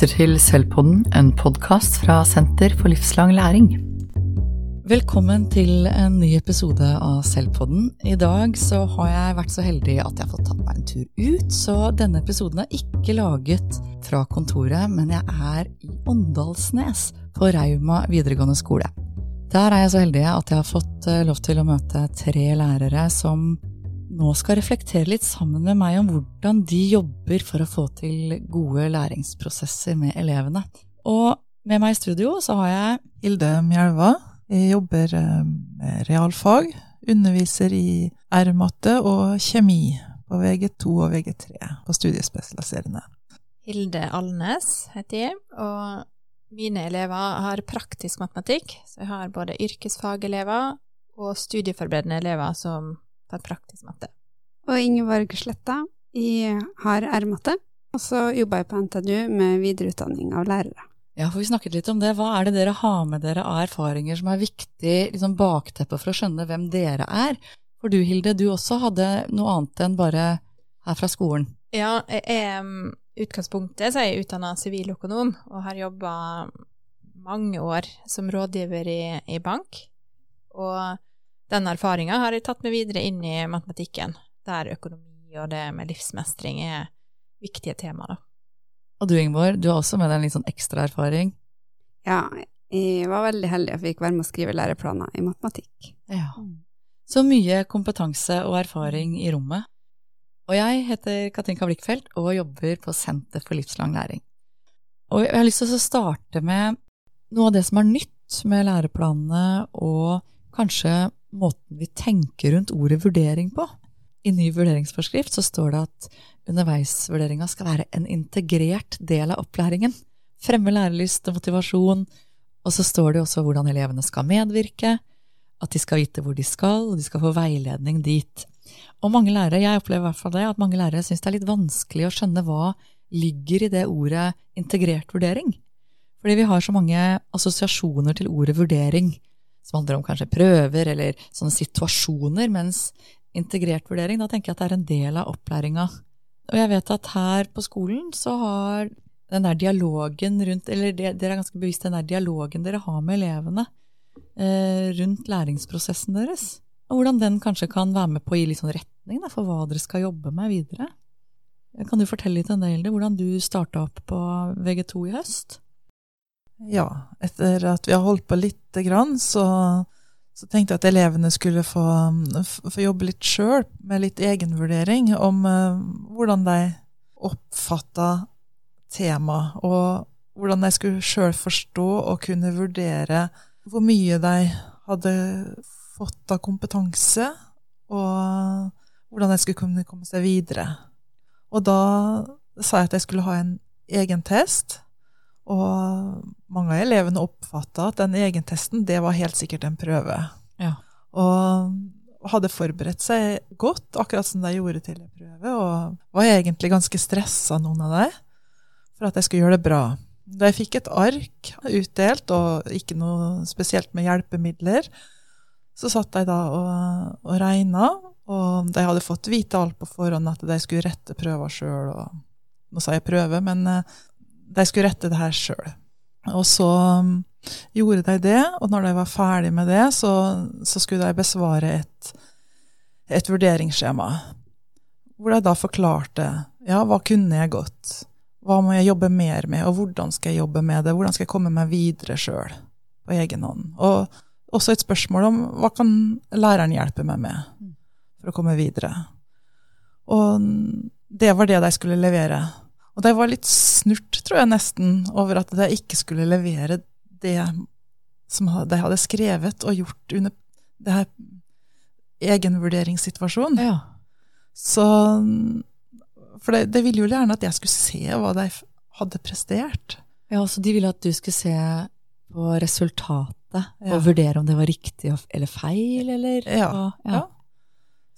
lytter til Selvpodden, en podkast fra Senter for livslang læring. Velkommen til en ny episode av Selvpodden. I dag så har jeg vært så heldig at jeg har fått tatt meg en tur ut, så denne episoden er ikke laget fra kontoret, men jeg er i Åndalsnes på Rauma videregående skole. Der er jeg så heldig at jeg har fått eh, lov til å møte tre lærere som nå skal reflektere litt sammen med meg om hvordan de jobber for å få til gode læringsprosesser med elevene. Og med meg i studio så har jeg Hilde Mjelva. Jeg jobber eh, med realfag, underviser i R-matte og kjemi på VG2 og VG3 på studiespesialiserende. Hilde Alnes heter jeg, og mine elever har praktisk matematikk, så jeg har både yrkesfagelever og studieforberedende elever som tar praktisk matte. Og Ingeborg Sletta. Jeg har R-matte, og så jobber jeg på NTNU med videreutdanning av lærere. Ja, for vi snakket litt om det. Hva er det dere har med dere av erfaringer som er viktig liksom bakteppe for å skjønne hvem dere er? For du Hilde, du også hadde noe annet enn bare her fra skolen. Ja, jeg er um, utgangspunktet så er jeg utdanna siviløkonom og har jobba mange år som rådgiver i, i bank. Og den erfaringa har jeg tatt med videre inn i matematikken, der økonomi og det med livsmestring er viktige tema, da. Og du Ingeborg, du har også med deg en litt sånn ekstra erfaring? Ja, jeg var veldig heldig og fikk være med å skrive læreplaner i matematikk. Ja. Så mye kompetanse og erfaring i rommet. Og jeg heter Katinka Blikkfeldt og jobber på Senter for livslang læring. Og jeg har lyst til å starte med noe av det som er nytt med læreplanene, og kanskje måten vi tenker rundt ordet vurdering på. I ny vurderingsforskrift så står det at underveisvurderinga skal være en integrert del av opplæringen. Fremme lærelyst og motivasjon. Og så står det også hvordan elevene skal medvirke, at de skal vite hvor de skal, og de skal få veiledning dit. Og mange lærere, jeg opplever i hvert fall det, at mange lærere syns det er litt vanskelig å skjønne hva ligger i det ordet integrert vurdering. Fordi vi har så mange assosiasjoner til ordet vurdering som handler om kanskje prøver eller sånne situasjoner, mens integrert vurdering, da tenker jeg at det er en del av opplæringa. Og jeg vet at her på skolen så har den der dialogen rundt Eller dere er ganske bevisst den der dialogen dere har med elevene eh, rundt læringsprosessen deres. Og hvordan den kanskje kan være med på å gi litt sånn retning da, for hva dere skal jobbe med videre. Kan du fortelle litt om det, Hilde, hvordan du starta opp på VG2 i høst? Ja, etter at vi har holdt på lite grann, så, så, tenkte jeg at elevene skulle få, få jobbe litt sjøl, med litt egenvurdering om uh, hvordan de oppfatta temaet, og hvordan de skulle sjøl forstå og kunne vurdere hvor mye de hadde fått av kompetanse, og hvordan de skulle kunne komme seg videre. Og da sa jeg at jeg skulle ha en egen test og mange av elevene oppfatta at den egentesten, det var helt sikkert en prøve. Ja. Og hadde forberedt seg godt, akkurat som de gjorde til en prøve, og var egentlig ganske stressa, noen av dem, for at jeg skulle gjøre det bra. Da jeg fikk et ark utdelt, og ikke noe spesielt med hjelpemidler, så satt de da og, og regna, og de hadde fått vite alt på forhånd, at de skulle rette prøva sjøl. Nå sa jeg prøve, men eh, de skulle rette det her sjøl. Og så um, gjorde de det, og når de var ferdig med det, så, så skulle de besvare et, et vurderingsskjema. Hvor de da forklarte ja, hva kunne jeg godt, hva må jeg jobbe mer med, og hvordan skal jeg jobbe med det, hvordan skal jeg komme meg videre sjøl på egen hånd. Og også et spørsmål om hva kan læreren hjelpe meg med for å komme videre. Og det var det de skulle levere og det var litt snurt, tror jeg nesten, over at de ikke skulle levere det som de hadde skrevet og gjort under det her egenvurderingssituasjonen. Ja. Så For det, det, ville jo gjerne at jeg skulle se hva de hadde prestert. Ja, så de ville at du skulle se på resultatet Ja. og vurdere om det var riktig eller feil, eller Ja. ja.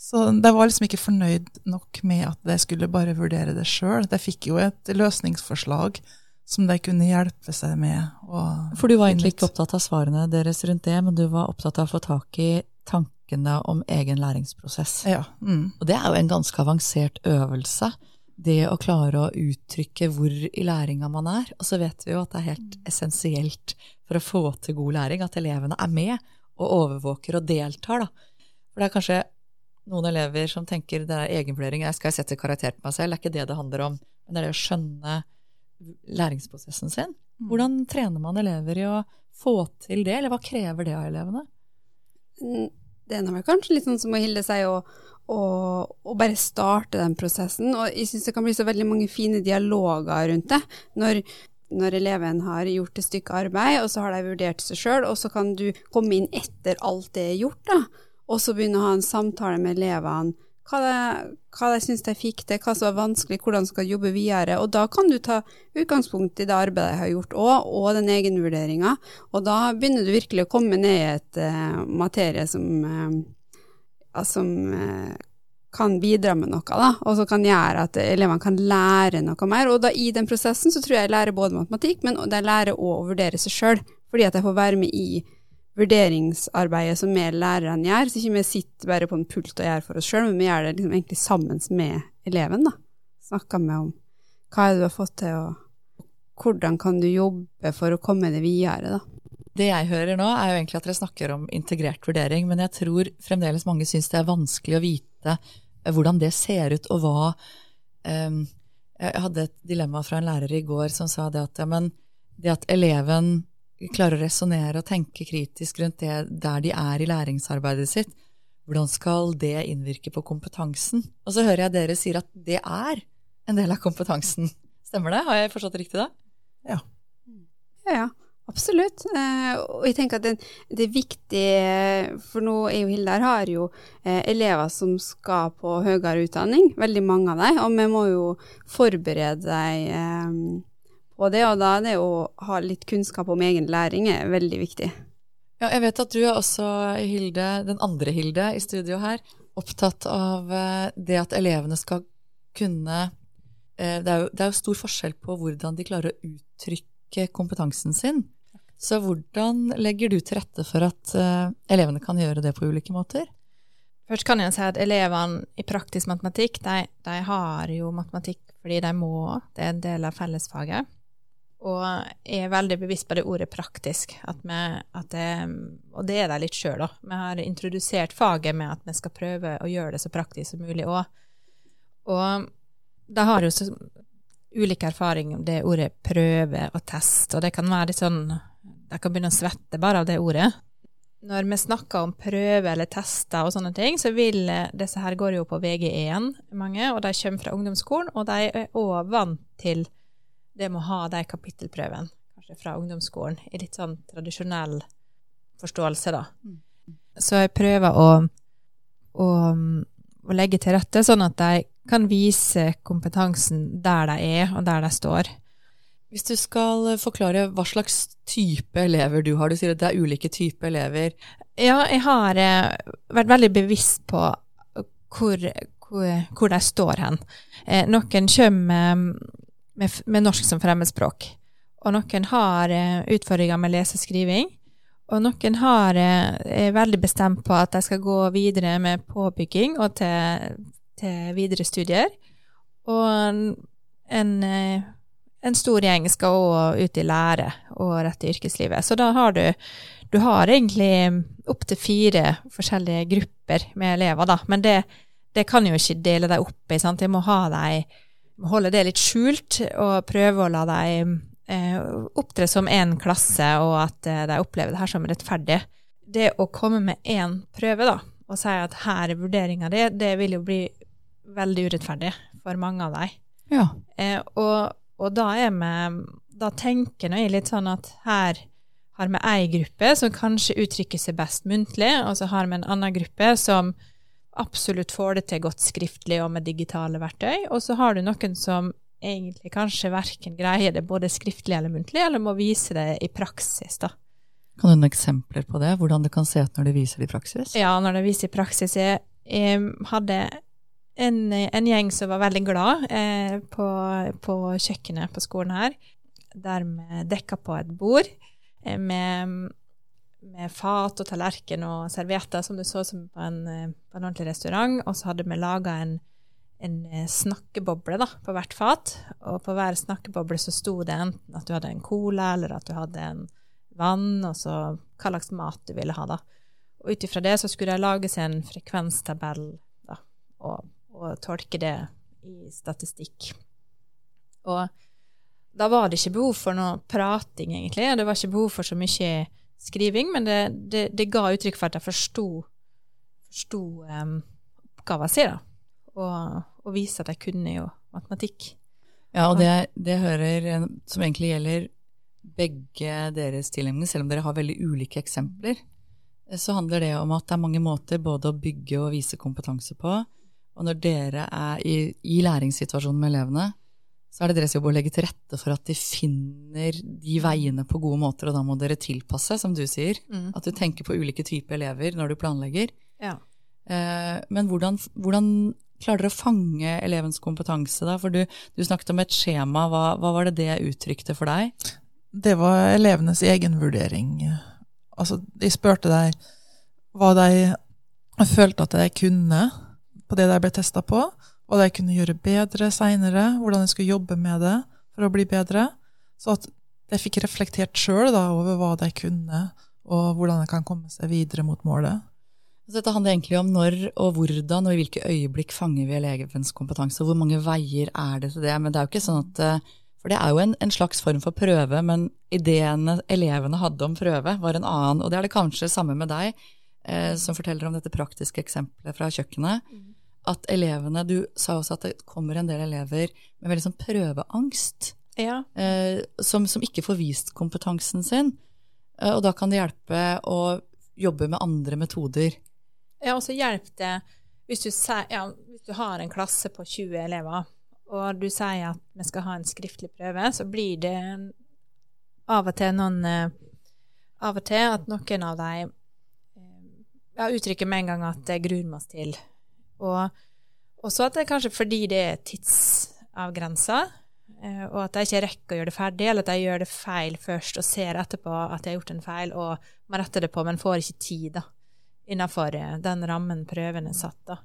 Så de var liksom ikke fornøyd nok med at de skulle bare vurdere det sjøl. De fikk jo et løsningsforslag som de kunne hjelpe seg med. For du var egentlig ikke opptatt av svarene deres rundt det, men du var opptatt av å få tak i tankene om egen læringsprosess. Ja. Mm. Og det er jo en ganske avansert øvelse. det å klare å uttrykke hvor i læringa man er. Og så vet vi jo at det er helt essensielt for å få til god læring at elevene er med og overvåker og deltar, da. For det er kanskje noen elever som tenker det er egenvurdering, jeg skal sette karakter på meg selv. Det er ikke det det handler om. Men det er det å skjønne læringsprosessen sin. Mm. Hvordan trener man elever i å få til det, eller hva krever det av elevene? Mm, Det er vel kanskje litt sånn som Hilde sier, å, å, å bare starte den prosessen. Og jeg syns det kan bli så veldig mange fine dialoger rundt det. Når, når eleven har gjort et stykke arbeid, og så har de vurdert seg sjøl, og så kan du komme inn etter alt det er gjort, da. Og så begynne å ha en samtale med elevene. Hva de, hva de syns de fikk til, hva som var vanskelig, hvordan skal jobbe videre. Og da kan du ta utgangspunkt i det arbeidet jeg har gjort òg, og den egenvurderinga. Og da begynner du virkelig å komme ned i et uh, materie som, uh, som uh, kan bidra med noe, da, og som kan gjøre at elevene kan lære noe mer. Og da i den prosessen så tror jeg jeg lærer både matematikk, men de lærer òg å vurdere seg sjøl, fordi at jeg får være med i vurderingsarbeidet som vi lærerne gjør. Så ikke vi sitter bare på en pult og gjør for oss sjøl, men vi gjør det liksom egentlig sammen med eleven. da. Snakker med om hva er det du har fått til, og hvordan kan du jobbe for å komme deg videre, da. Det jeg hører nå, er jo egentlig at dere snakker om integrert vurdering, men jeg tror fremdeles mange syns det er vanskelig å vite eh, hvordan det ser ut, og hva um, Jeg hadde et dilemma fra en lærer i går som sa det at ja, men det at eleven klarer å resonnere og tenke kritisk rundt det der de er i læringsarbeidet sitt, hvordan skal det innvirke på kompetansen? Og så hører jeg dere sier at det er en del av kompetansen. Stemmer det? Har jeg forstått det riktig da? Ja. Ja, ja. Absolutt. Eh, og jeg tenker at det, det er viktig, for nå er jo Hildar har jo eh, elever som skal på høyere utdanning, veldig mange av dem, og vi må jo forberede dem eh, på det, og da er det å ha litt kunnskap om egen læring er veldig viktig. Ja, jeg vet at du er også, Hilde, den andre Hilde i studio her, opptatt av eh, det at elevene skal kunne eh, det er, jo, det er jo stor forskjell på hvordan de klarer å uttrykke kompetansen sin. Så hvordan legger du til rette for at uh, elevene kan gjøre det på ulike måter? Først kan jeg si at elevene i praktisk matematikk, de, de har jo matematikk fordi de må, det er en del av fellesfaget. Og jeg er veldig bevisst på det ordet praktisk, at vi, at det, og det er de litt sjøl, òg. Vi har introdusert faget med at vi skal prøve å gjøre det så praktisk som mulig òg. Og de har jo så ulik erfaring om det ordet prøve og test, og det kan være litt sånn De kan begynne å svette bare av det ordet. Når vi snakker om prøve eller tester og sånne ting, så vil disse her går jo på VG1, mange, og de kommer fra ungdomsskolen, og de er òg vant til det med å ha de kapittelprøvene, kanskje fra ungdomsskolen, i litt sånn tradisjonell forståelse, da. Så jeg prøver å, å, å legge til rette sånn at de kan vise kompetansen der de er, og der de står. Hvis du skal forklare hva slags type elever du har, du sier at det er ulike typer elever. Ja, jeg har eh, vært veldig bevisst på hvor, hvor, hvor de står hen. Eh, noen kommer med, med, norsk som fremmedspråk, og noen har eh, utfordringer med leseskriving. Og noen har, er veldig bestemt på at de skal gå videre med påbygging og til, til videre studier. Og en en stor gjeng skal òg ut i lære og rett i yrkeslivet. Så da har du Du har egentlig opptil fire forskjellige grupper med elever, da. Men det, det kan jo ikke dele deg opp i. sant? Jeg må ha deg holde det litt skjult og prøve å la deg eh, opptre som én klasse, og at eh, de opplever det her som rettferdig. Det å komme med én prøve, da, og si at her er vurderinga di, det vil jo bli veldig urettferdig for mange av dem. Ja. Eh, og og da er vi Da tenker jeg litt sånn at her har vi ei gruppe som kanskje uttrykker seg best muntlig, og så har vi en annen gruppe som absolutt får det til godt skriftlig og med digitale verktøy, og så har du noen som egentlig kanskje verken greier det både skriftlig eller muntlig, eller må vise det i praksis, da. Kan du noen eksempler på det, hvordan det kan se ut når de viser det i praksis? Ja, når de viser i praksis. Jeg, jeg hadde en, en, gjeng som var veldig glad eh, på, på, kjøkkenet på skolen her, der vi dekka på et bord eh, med, med, fat og tallerken og servietter, som du så som på en, på en ordentlig restaurant. Og så hadde vi laga en, en eh, snakkeboble da, på hvert fat. Og på hver snakkeboble så sto det enten at du hadde en cola, eller at du hadde en vann, og så hva slags mat du ville ha. da. Og ut ifra det så skulle det lages en frekvenstabell da, og, og tolke det i statistikk. Og da var det ikke behov for noe prating, egentlig. Det var ikke behov for så mye skriving, men det, det, det ga uttrykk for at jeg forsto, forsto um, oppgaven sin. Og, og vise at jeg kunne jo matematikk. Ja, og det, det hører, som egentlig gjelder begge deres tilnærminger, selv om dere har veldig ulike eksempler, så handler det om at det er mange måter både å bygge og vise kompetanse på. Og når dere er i, i læringssituasjonen med elevene, så er det deres jobb å legge til rette for at de finner de veiene på gode måter, og da må dere tilpasse, som du sier. Mm. At du tenker på ulike typer elever når du planlegger. Ja. Eh, men hvordan, hvordan, klarer dere å fange elevens kompetanse, da? For du, du snakket om et skjema. Hva, hva, var det det uttrykte for deg? Det var elevenes egenvurdering. Altså, de spurte deg hva de følte at de kunne på det de ble testa på hva jeg kunne gjøre bedre seinere, hvordan jeg skulle jobbe med det for å bli bedre. Så at jeg fikk reflektert sjøl over hva jeg kunne, og hvordan jeg kan komme seg videre mot målet. Så dette handler egentlig om når og hvordan og i hvilke øyeblikk fanger vi elevens kompetanse, og hvor mange veier er det til det. Men det er jo ikke sånn at eh, For det er jo en, en slags form for prøve, men ideene elevene hadde om prøve, var en annen. Og det er det kanskje samme med deg, eh, som forteller om dette praktiske eksempelet fra kjøkkenet. Mm at elevene Du sa også at det kommer en del elever med veldig sånn prøveangst. Ja. Eh, som, som, ikke får vist kompetansen sin. Eh, og da kan det hjelpe å jobbe med andre metoder. Ja, og så hjelper det hvis du, ja, hvis du har en klasse på 20 elever, og du sier at vi skal ha en skriftlig prøve, så blir det av og til noen eh, Av og til at noen av dem eh, ja, uttrykker med en gang at det gruer meg til og så at det er kanskje fordi det er tidsavgrensa, eh, og at jeg ikke rekker å gjøre det ferdig, eller at jeg gjør det feil først og ser etterpå at jeg har gjort en feil, og man retter det på, men får ikke tid da, innenfor eh, den rammen prøven er satt. Da.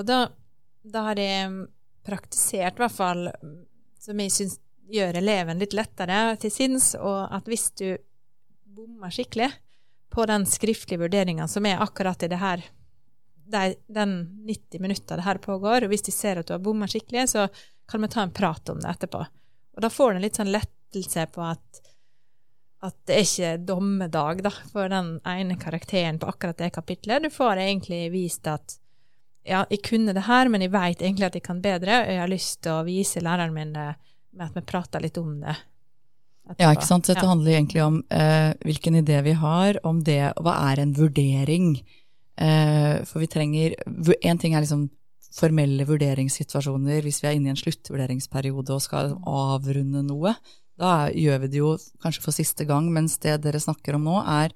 Og da, da har jeg praktisert, i hvert fall, som jeg syns gjør eleven litt lettere til sinns, og at hvis du bommer skikkelig på den skriftlige vurderinga som er akkurat i det her de, den 90 minutter det her pågår, og hvis de ser at du har bomma skikkelig, så kan vi ta en prat om det etterpå. Og da får du en litt sånn lettelse på at, at det er ikke dommedag da, for den ene karakteren på akkurat det kapitlet. Du får egentlig vist at ja, jeg kunne det her, men jeg veit egentlig at jeg kan bedre, og jeg har lyst til å vise læreren min det med at vi prater litt om det. Etterpå. Ja, ikke sant. Dette ja. handler egentlig om eh, hvilken idé vi har om det, og hva er en vurdering? Eh, for vi trenger En ting er liksom formelle vurderingssituasjoner hvis vi er inne i en sluttvurderingsperiode og skal avrunde noe. Da gjør vi det jo kanskje for siste gang, mens det dere snakker om nå, er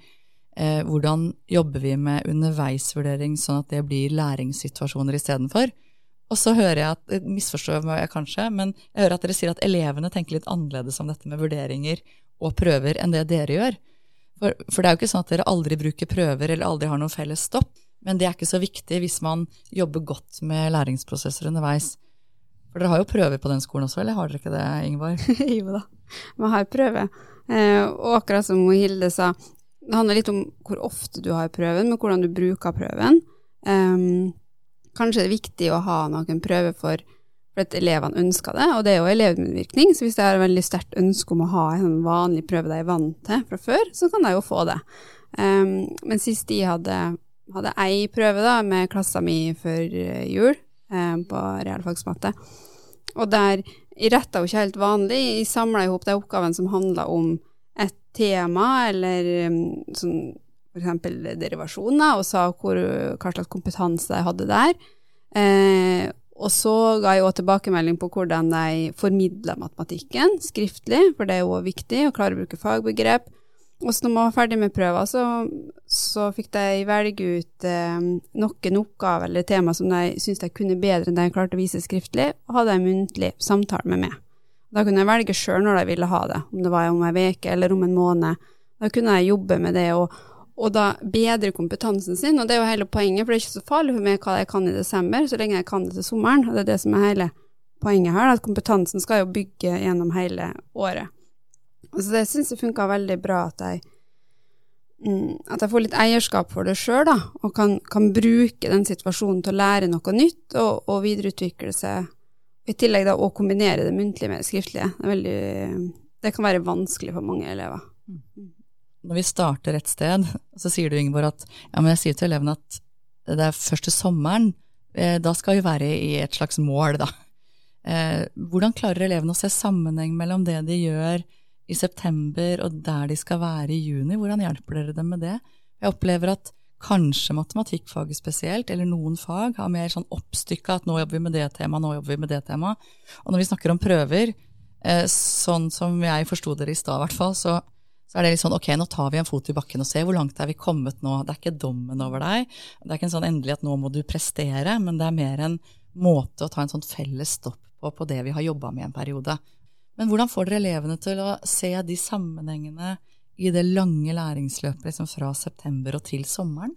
eh, hvordan jobber vi med underveisvurdering sånn at det blir læringssituasjoner istedenfor. Og så hører jeg at, misforstår jeg kanskje, men jeg hører at dere sier at elevene tenker litt annerledes om dette med vurderinger og prøver enn det dere gjør. For, for, det er jo ikke sånn at dere aldri bruker prøver eller aldri har noen felles stopp, men det er ikke så viktig hvis man jobber godt med læringsprosesser underveis. For dere har jo prøver på den skolen også, eller har dere ikke det, Ingeborg? jo da, man har prøve. Eh, og akkurat som Hilde sa, det handler litt om hvor ofte du har prøven, men hvordan du bruker prøven. Eh, kanskje det er viktig å ha noen prøver for for at elevene ønsker det, og det er jo elevmedvirkning. Så hvis jeg har et veldig sterkt ønske om å ha en vanlig prøve de er vant til fra før, så kan jeg jo få det. Um, men sist de hadde, hadde ei prøve da, med klassa mi før eh, jul um, på realfagsmatte, og der jeg retta jo ikke helt vanlig, jeg samla i hop de oppgavene som handla om et tema, eller um, sånn f.eks. derivasjoner, og sa hvor, hva slags kompetanse de hadde der. Eh, og så ga jeg òg tilbakemelding på hvordan de formidla matematikken skriftlig, for det er jo viktig å klare å bruke fagbegrep. Og så når man var ferdig med prøven, så, så fikk de velge ut eh, noen oppgaver eller tema som de syntes de kunne bedre enn de klarte å vise skriftlig, og hadde en muntlig samtale med meg. Da kunne jeg velge sjøl når de ville ha det, om det var om ei uke eller om en måned. Da kunne jeg jobbe med det og, og da bedre kompetansen sin. Og det er jo hele poenget, for det er ikke så farlig for meg hva jeg kan i desember, så lenge jeg kan det til sommeren. Og det er det som er hele poenget her, at kompetansen skal jo bygge gjennom hele året. Så det syns jeg funka veldig bra at jeg, mm, at jeg får litt eierskap for det sjøl, da, og kan, kan, bruke den situasjonen til å lære noe nytt og, og videreutvikle seg. I tillegg da å kombinere det muntlige med det skriftlige. Det, veldig, det kan være vanskelig for mange elever. Mm. Når vi starter et sted, så sier du Ingeborg at ja, men jeg sier til elevene at det er først til sommeren, eh, da skal vi være i et slags mål, da. Eh, hvordan klarer elevene å se sammenheng mellom det de gjør i september og der de skal være i juni? Hvordan hjelper dere dem med det? Jeg opplever at kanskje matematikkfaget spesielt, eller noen fag, har mer sånn oppstykka at nå jobber vi med det temaet, nå jobber vi med det temaet. Og når vi snakker om prøver, eh, sånn som jeg forsto dere i stad i hvert fall, så, så, er det litt sånn ok, nå tar vi en fot i bakken og ser hvor langt er vi kommet nå. Det er ikke dommen over deg. Det er ikke en sånn endelig at nå må du prestere, men det er mer en måte å ta en sånn felles stopp på på det vi har jobba med en periode. Men hvordan får dere elevene til å se de sammenhengene i det lange læringsløpet liksom fra september og til sommeren?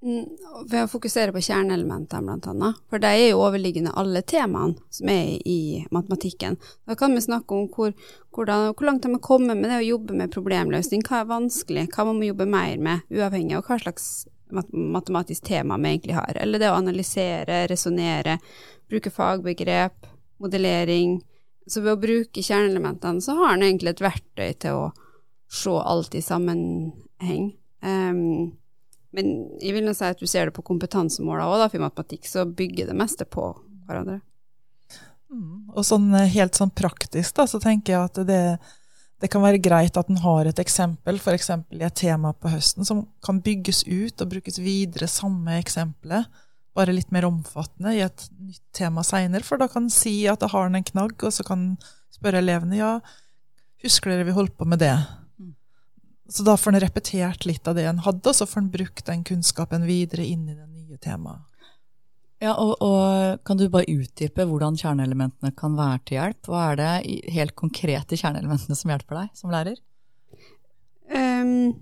Ved å fokusere på kjerneelementene, annet. For det er jo overliggende alle temaene som er i matematikken. Da kan vi snakke om hvor, hvordan, hvor langt de har kommet med det å jobbe med problemløsning. Hva er vanskelig, hva man må jobbe mer med, uavhengig av hva slags matematisk tema vi egentlig har. Eller det å analysere, resonnere, bruke fagbegrep, modellering, så ved å bruke kjerneelementene, så har en egentlig et verktøy til å se alt i sammenheng. Um, men jeg vil nå si at du ser det på kompetansemåla òg, for i matematikk så bygger det meste på hverandre. Mm. Og sånn eh, helt sånn praktisk, da, så tenker jeg at det, det kan være greit at en har et eksempel, f.eks. i et tema på høsten, som kan bygges ut og brukes videre, samme eksempelet bare litt mer omfattende i et nytt tema seinere, for da kan en si at da har en en knagg, og så kan en spørre elevene ja, husker dere vi holdt på med det? Så da får en repetert litt av det en hadde, og så får en brukt den kunnskapen videre inn i det nye temaet. Ja, og, og, Kan du bare utdype hvordan kjerneelementene kan være til hjelp? Hva er det helt konkret i kjerneelementene som hjelper deg som lærer? Um,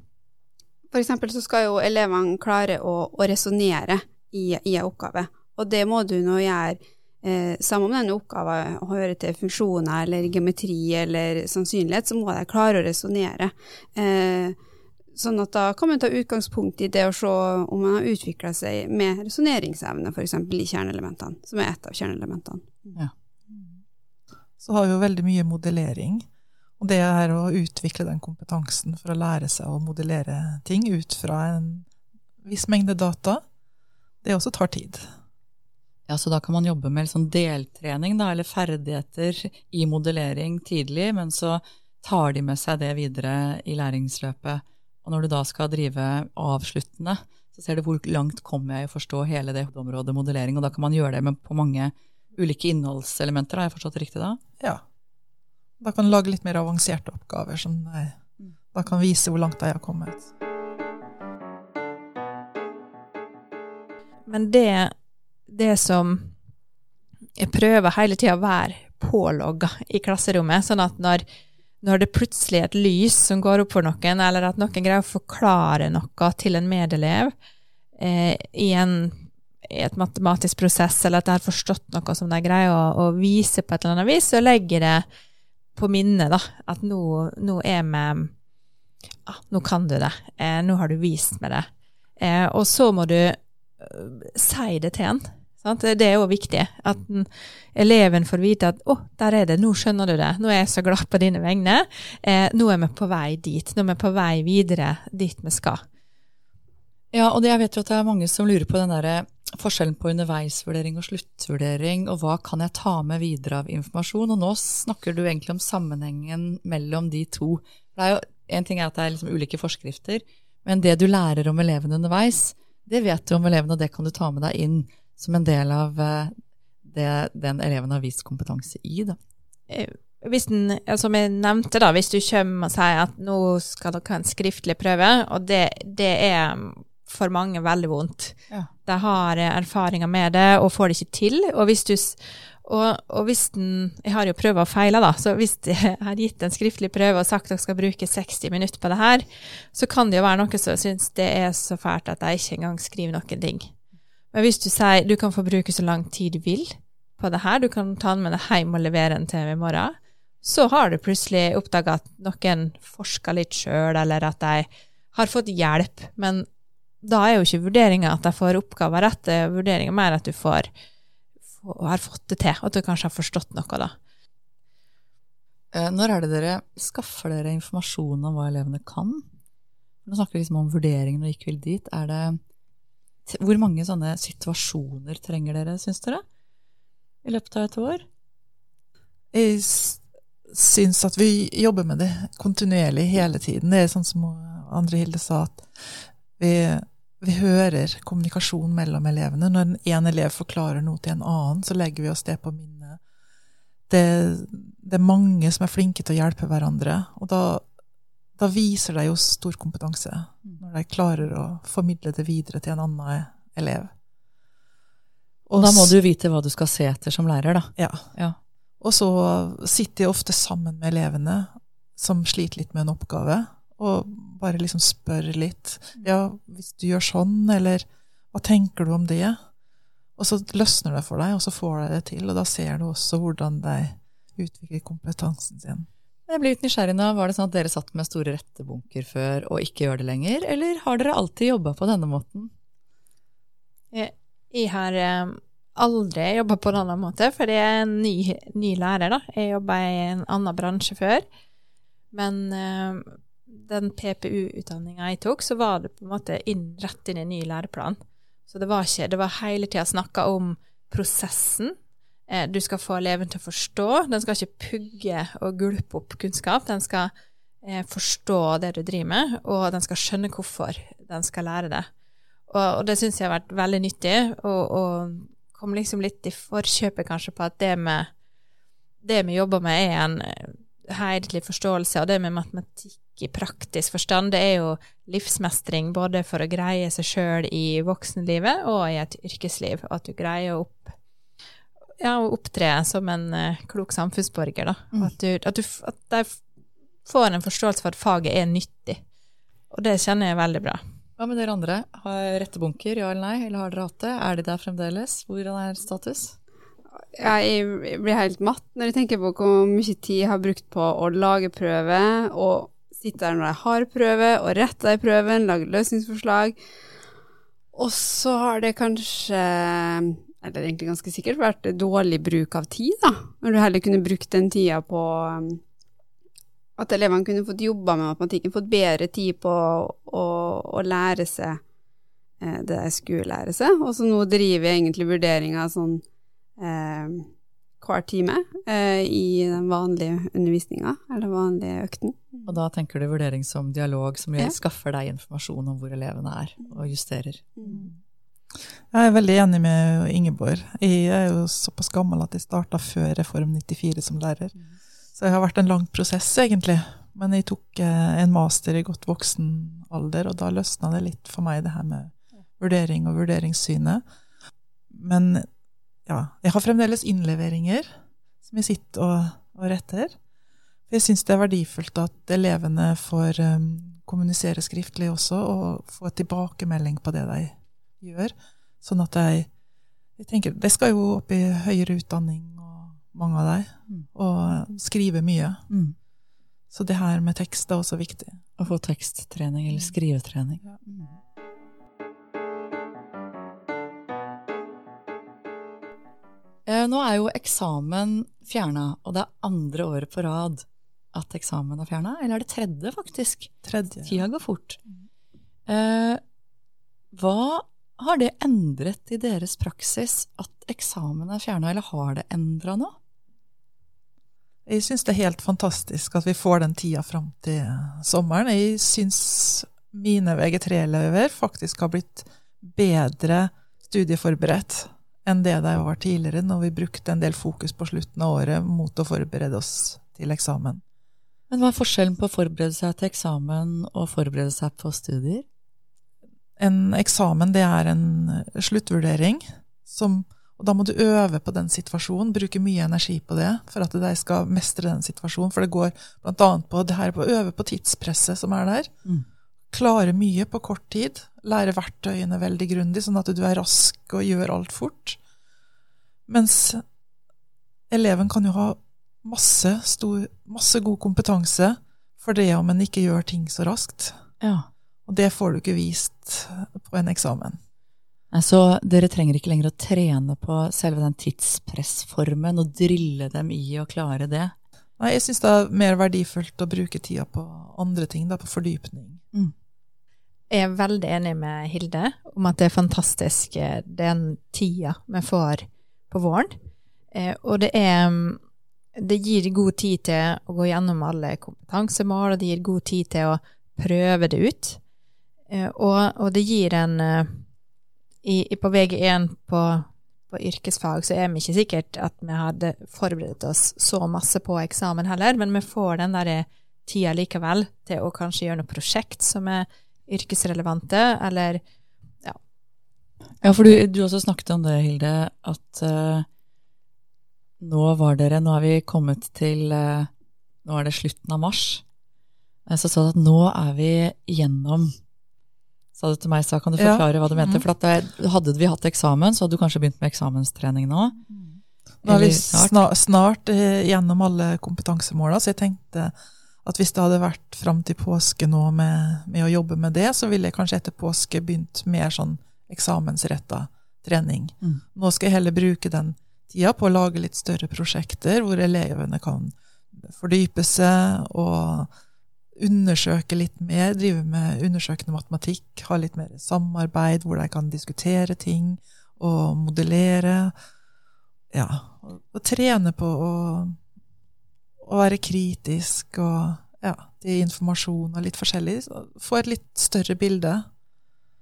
for eksempel så skal jo elevene klare å, å resonnere i, i en oppgave. Og det må du nå gjøre eh, sammen med den oppgaven hører til funksjoner eller geometri eller sannsynlighet, så må de klare å resonnere. Eh, sånn at da kan man ta utgangspunkt i det å se om man har utvikla seg med resonneringsevne, f.eks. i kjerneelementene, som er et av kjerneelementene. Ja. Så har vi jo veldig mye modellering. Og det er å utvikle den kompetansen for å lære seg å modellere ting ut fra en viss mengde data det også tar tid. Ja, Så da kan man jobbe med sånn deltrening, da, eller ferdigheter i modellering tidlig, men så tar de med seg det videre i læringsløpet. Og når du da skal drive avsluttende, så ser du hvor langt kommer jeg i å forstå hele det området modellering, og da kan man gjøre det med på mange ulike innholdselementer. Har jeg forstått det riktig da? Ja. Da kan du lage litt mer avanserte oppgaver som da kan vise hvor langt de har kommet. Men det, det som Jeg prøver hele tida å være pålogga i klasserommet, sånn at når, når det plutselig er et lys som går opp for noen, eller at noen greier å forklare noe til en medelev eh, i, en, i, et matematisk prosess, eller at de har forstått noe som de greier å, å, vise på et eller annet vis, så legger jeg det på minnet, da, at nå, nå er vi ah, Nå kan du det. Eh, nå har du vist meg det. Eh, og så må du si det til en. Sant? Det er jo viktig at den, eleven får vite at 'å, der er det, nå skjønner du det', nå er jeg så glad på dine vegne', eh, nå er vi på vei dit, nå er vi på vei videre dit vi skal. Ja, og det, jeg vet jo at det er mange som lurer på den der forskjellen på underveisvurdering og sluttvurdering, og hva kan jeg ta med videre av informasjon? Og nå snakker du egentlig om sammenhengen mellom de to. Det er jo, En ting er at det er liksom ulike forskrifter, men det du lærer om elevene underveis, det vet du om eleven, og det kan du ta med deg inn som en del av eh, det den eleven har vist kompetanse i. Da. Eh, hvis den, som jeg nevnte, da, hvis du kommer og sier at nå skal dere ha en skriftlig prøve, og det, det er for mange veldig vondt. Ja. De har erfaringer med det og får det ikke til. Og, hvis du, Og, og hvis den Jeg har jo prøvd og feila, da. Så hvis jeg har gitt en skriftlig prøve og sagt at dere skal bruke 60 minutter på det her, så kan det jo være noen som syns det er så fælt at jeg ikke engang skriver noen ting. Men hvis du sier du kan få bruke så lang tid du vil på det her, du kan ta den med deg hjem og levere den til i morgen, så har du plutselig oppdaga at noen forsker litt sjøl, eller at de har fått hjelp. Men da er jo ikke vurderinga at de får oppgaver rett, vurderinga mer at du får og har fått det til, at du kanskje har forstått noe, da. Eh, når er det dere skaffer dere informasjon om hva elevene kan? Nå snakker vi liksom om vurderingen og gikk vel dit. Er det, hvor mange sånne situasjoner trenger dere, syns dere, i løpet av et år? Jeg syns at vi jobber med det kontinuerlig hele tiden. Det er sånn som Andre Hilde sa, at vi vi hører kommunikasjon mellom elevene. Når en elev forklarer noe til en annen, så legger vi oss det på minnet. Det, det, er mange som er flinke til å hjelpe hverandre, og da, da viser de jo stor kompetanse. Når de klarer å formidle det videre til en annen elev. Og da må du vite hva du skal se etter som lærer, da. Ja. ja. Og så sitter jeg ofte sammen med elevene som sliter litt med en oppgave, og bare liksom spør litt. Ja, hvis du gjør sånn, eller hva tenker du om det? Og så løsner det for deg, og så får du det til. Og da ser du også hvordan de utvikler kompetansen sin. Jeg blir litt nysgjerrig nå. Var det sånn at dere satt med store rettebunker før og ikke gjør det lenger, eller har dere alltid jobba på denne måten? Jeg, jeg har um, aldri jobba på denne måten, for jeg er en ny, ny lærer, da. Jeg jobba i en annen bransje før. Men um, den PPU-utdanninga jeg tok, så var det på en måte inn, rett inn i en ny læreplan. Så det var ikke Det var hele tida snakka om prosessen. Eh, du skal få eleven til å forstå. Den skal ikke pugge og gulpe opp kunnskap. Den skal eh, forstå det du driver med, og den skal skjønne hvorfor den skal lære det. Og, og det syns jeg har vært veldig nyttig, og, og kom liksom litt i forkjøpet kanskje på at det med det vi jobber med, er en eh, helhetlig forståelse, og det med matematikk i praktisk forstand, det er jo livsmestring både for å greie seg sjøl i voksenlivet og i et yrkesliv, og at du greier å opp, ja, opptre som en uh, klok samfunnsborger, da. Mm. At, du, at, du, at de får en forståelse for at faget er nyttig. Og det kjenner jeg veldig bra. Hva med dere andre? Har rettebunker, ja eller nei, eller har dere hatt det? Er de der fremdeles? Hvordan er status? Jeg blir helt matt når jeg tenker på hvor mye tid jeg har brukt på å lage prøve og sitte der når jeg har prøve, og rette i prøven, lage løsningsforslag. Og så har det kanskje, eller egentlig ganske sikkert, vært dårlig bruk av tid, da. Når du heller kunne brukt den tida på um, at elevene kunne fått jobba med matematikken, fått bedre tid på å, å lære seg eh, det de skulle lære seg. Og så nå driver jeg egentlig vurderinga sånn eh, hver time eh, i den vanlige undervisninga, eller den vanlige økten. Og da tenker du vurdering som dialog, som ja. skaffer deg informasjon om hvor elevene er, og justerer. Mm. Jeg er veldig enig med Ingeborg. Jeg er jo såpass gammel at jeg starta før Reform 94 som lærer. Så det har vært en lang prosess, egentlig. Men jeg tok eh, en master i godt voksen alder, og da løsna det litt for meg, det her med vurdering og vurderingssynet. Men ja, jeg har fremdeles innleveringer som jeg sitter og, og retter. Jeg syns det er verdifullt at elevene får um, kommunisere skriftlig også, og få tilbakemelding på det de gjør. Sånn at de jeg tenker, De skal jo opp i høyere utdanning, og mange av dem, mm. og skrive mye. Mm. Så det her med tekst er også viktig. Å få teksttrening eller skrivetrening. Ja. Nå er jo eksamen fjerna, og det er andre året på rad at eksamen er fjerna. Eller er det tredje, faktisk? Tredje. Tida går fort. Eh, hva har det endret i deres praksis at eksamen er fjerna, eller har det endra noe? Jeg syns det er helt fantastisk at vi får den tida fram til sommeren. Jeg syns mine VG3-elever faktisk har blitt bedre studieforberedt enn det det var tidligere, når vi brukte en del fokus på slutten av året mot å forberede oss til eksamen. Men hva er forskjellen på å forberede seg til eksamen og forberede seg på studier? En eksamen det er en sluttvurdering, som, Og da må du øve på den situasjonen, bruke mye energi på det for at de skal mestre den situasjonen. For det går bl.a. på det her på å øve på tidspresset som er der. Mm. Klare mye på kort tid. Lære verktøyene veldig grundig, sånn at du er rask og gjør alt fort. Mens eleven kan jo ha masse, stor, masse god kompetanse for det om en ikke gjør ting så raskt. Ja. Og det får du ikke vist på en eksamen. Så dere trenger ikke lenger å trene på selve den tidspressformen og drille dem i å klare det? Nei, jeg syns det er mer verdifullt å bruke tida på andre ting, da, på fordypning. Jeg er veldig enig med Hilde om at det er fantastisk eh, den tida vi får på våren. Eh, og det er mm, Det gir god tid til å gå gjennom alle kompetansemål, og det gir god tid til å prøve det ut. Eh, og, og det gir en eh, i, På VG1 på, på yrkesfag så er vi ikke sikkert at vi hadde forberedt oss så masse på eksamen heller, men vi får den der tida likevel til å kanskje gjøre noe prosjekt som er yrkesrelevante, eller Ja, Ja, for du, du også snakket om det, Hilde, at uh, nå var dere Nå er vi kommet til uh, Nå er det slutten av mars. Eh, Så sa du at nå er vi igjennom Sa du til meg, sa kan du Ja. forklare hva du mente? Mhm. For at det, hadde vi hatt eksamen, så hadde du kanskje begynt med eksamenstrening nå? Nå er vi snart? snart, snart gjennom alle kompetansemåla, så jeg tenkte at hvis det hadde vært fram til påske nå med, med å jobbe med det, så ville jeg kanskje etter påske begynt mer sånn eksamensretta trening. Mm. Nå skal jeg heller bruke den tida på å lage litt større prosjekter hvor elevene kan fordype seg og undersøke litt mer, drive med undersøkende matematikk, ha litt mer samarbeid hvor de kan diskutere ting og modellere. Ja, og, og trene på å, å være kritisk og ja, til informasjon og litt forskjellig. Få et litt større bilde.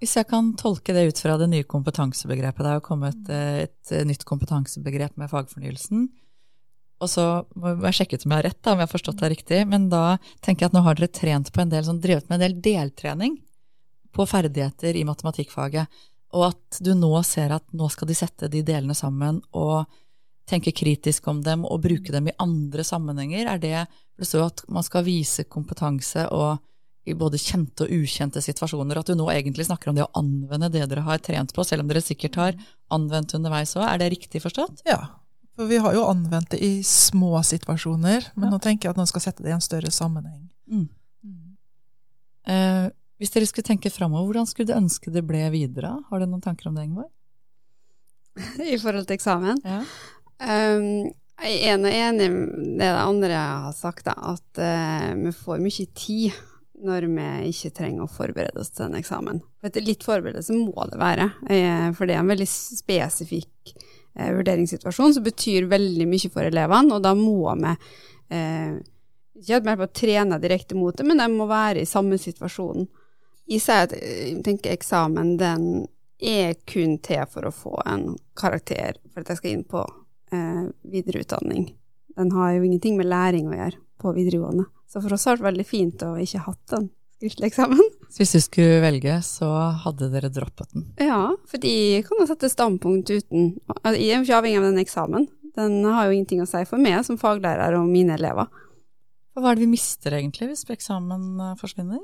Hvis jeg kan tolke det ut fra det nye kompetansebegrepet, det er jo kommet et, et eh, nytt kompetansebegrep med fagfornyelsen. Og så må jeg sjekke ut om jeg har rett, da, om jeg har forstått det riktig. Men da tenker jeg at nå har dere trent på en del, sånn, drevet med en del deltrening på ferdigheter i matematikkfaget. Og at du nå ser at nå skal de sette de delene sammen og tenke kritisk om dem og bruke dem i andre sammenhenger. Er det det står jo at man skal vise kompetanse og i både kjente og ukjente situasjoner, at du nå egentlig snakker om det å anvende det dere har trent på, selv om dere sikkert har anvendt underveis òg. Er det riktig forstått? Ja, for vi har jo anvendt det i små situasjoner, men Ja. nå tenker jeg at man skal sette det i en større sammenheng. Mm. Eh, hvis dere skulle tenke framover, hvordan skulle du ønske det ble videre? Har du noen tanker om det, Ingeborg? I forhold til eksamen. Ja. Um, jeg er enig med det andre har sagt, da, at uh, vi får mye tid når vi ikke trenger å forberede oss til en eksamen. For litt forberedelse må det være, uh, for det er en veldig spesifikk uh, vurderingssituasjon som betyr veldig mye for elevene, og da må vi ikke at vi er på trene direkte mot det, men de må være i samme situasjon. I seg at jeg tenker eksamen den er kun til for å få en karakter for at jeg skal inn på eh, videreutdanning. Den har jo ingenting med læring å gjøre på videregående. Så for oss har det vært veldig fint å ikke ha hatt den skriftlige eksamen. Så hvis du skulle velge, så hadde dere droppet den. Ja, for de kan jo sette standpunkt uten altså, Jeg er jo ikke avhengig av den eksamen. Den har jo ingenting å si for meg som faglærer og mine elever. Hva er det vi mister egentlig hvis eksamen eh, forsvinner?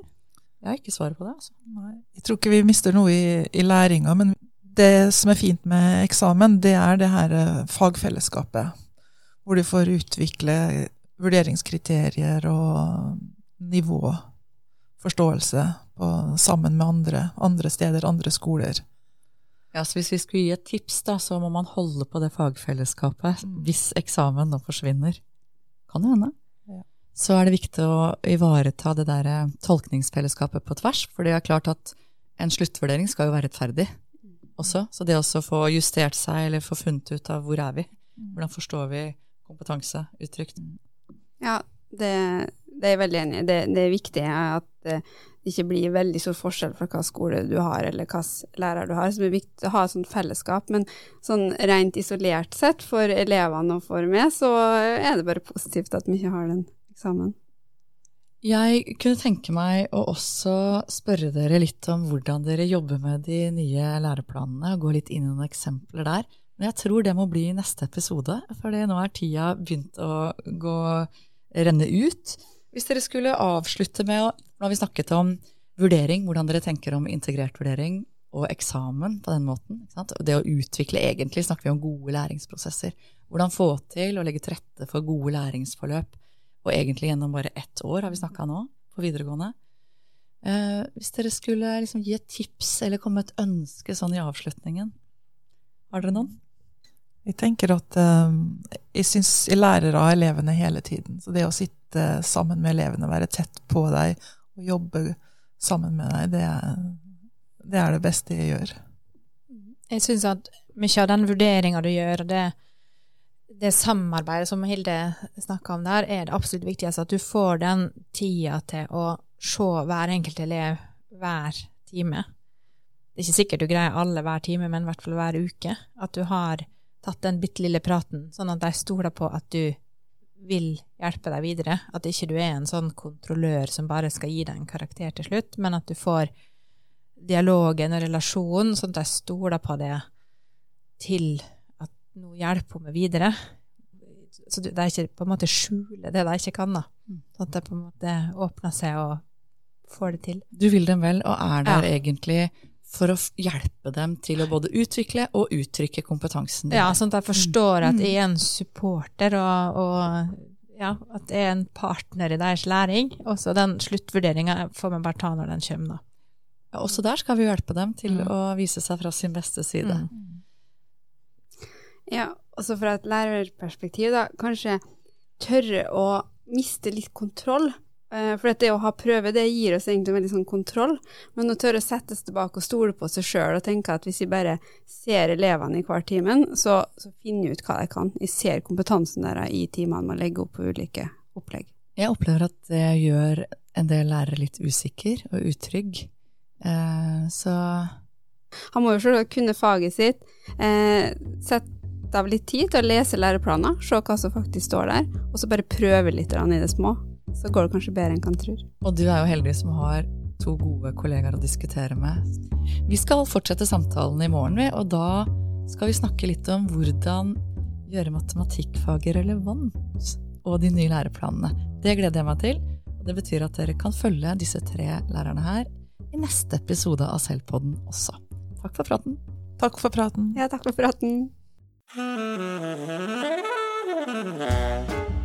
Jeg har ikke svaret på det. altså. Nei, jeg tror ikke vi mister noe i, i læringa, men det som er fint med eksamen, det er det her eh, fagfellesskapet. Hvor du får utvikle vurderingskriterier og nivåforståelse på, sammen med andre, andre steder, andre skoler. Ja, så Hvis vi skulle gi et tips, da, så må man holde på det fagfellesskapet Mm. hvis eksamen nå forsvinner. Kan det hende. Ja. Så er det viktig å ivareta det der eh, tolkningsfellesskapet på tvers, for det er klart at en sluttvurdering skal jo være rettferdig også. Så det å få justert seg, eller få funnet ut av hvor er vi, hvordan forstår vi kompetanse uttrykt. Ja, det, det er jeg veldig enig i. Det, det er viktig at eh, det ikke blir veldig stor forskjell fra hva skole du har, eller hva lærer du har. Så det er viktig å ha et sånt fellesskap. Men sånn rent isolert sett, for elevene og for meg, så er det bare positivt at vi ikke har den eksamen. Jeg kunne tenke meg å også spørre dere litt om hvordan dere jobber med de nye læreplanene, og gå litt inn i noen eksempler der. Men jeg tror det må bli neste episode, for nå er tida begynt å gå, renne ut. Hvis dere skulle avslutte med å Nå har vi snakket om vurdering, hvordan dere tenker om integrert vurdering og eksamen på den måten. Det å utvikle, egentlig snakker vi om gode læringsprosesser. Hvordan få til å legge til rette for gode læringsforløp, og egentlig gjennom bare ett år har vi snakka nå, på videregående. Eh, hvis dere skulle liksom gi et tips eller komme med et ønske sånn i avslutningen, har dere noen? Jeg tenker at eh, jeg syns jeg lærer av elevene hele tiden. Så det å sitte sammen med elevene, være tett på deg og jobbe sammen med deg, det er, det, er det beste jeg gjør. Jeg syns at mye av den vurderinga du gjør, det, det samarbeidet som Hilde snakka om der, er det absolutt viktigste. At du får den tida til å se hver enkelt elev hver time. Det er ikke sikkert du greier alle hver time, men i hvert fall hver uke. At du har tatt den bitte lille praten, sånn at de stoler på at du vil hjelpe deg videre. At ikke du er en sånn kontrollør som bare skal gi deg en karakter til slutt, men at du får dialogen og relasjonen, sånn at de stoler på det til nå hjelper hun meg videre. Så det er ikke på en måte skjule det de ikke kan, da. Så Sånn at det på en måte åpner seg og får det til. Du vil dem vel, og er der ja. egentlig for å hjelpe dem til å både utvikle og uttrykke kompetansen. Ja, sånn at jeg forstår at jeg er en supporter, og, og ja, at jeg er en partner i deres læring. Og så den sluttvurderinga får vi bare ta når den kommer, da. Ja, også der skal vi hjelpe dem til mm. å vise seg fra sin beste side. Mm. Ja, også fra et lærerperspektiv, da, kanskje tørre å miste litt kontroll Eh, for det å ha prøve, det gir oss egentlig veldig sånn kontroll. Men å tørre å sette seg tilbake og stole på seg sjøl og tenke at hvis vi bare ser elevene i hver timen, så, så finner vi ut hva de kan. Vi ser kompetansen deres i timene med å legge opp på ulike opplegg. Jeg opplever at det gjør en del lærere litt usikker og utrygg. Eh, så Han må jo selv kunne faget sitt. Eh, Sette av litt tid til å lese læreplaner, se hva som faktisk står der, og så bare prøve litt i det små så går det kanskje bedre enn kan tror. Og du er jo heldig som har to gode kollegaer å diskutere med. Vi skal fortsette samtalen i morgen, og da skal vi snakke litt om hvordan gjøre matematikkfaget relevant, og de nye læreplanene. Det gleder jeg meg til, og det betyr at dere kan følge disse tre lærerne her i neste episode av Selvpodden også. Takk for praten. Takk for praten. Ja, takk for praten. Ha ha ha ha ha ha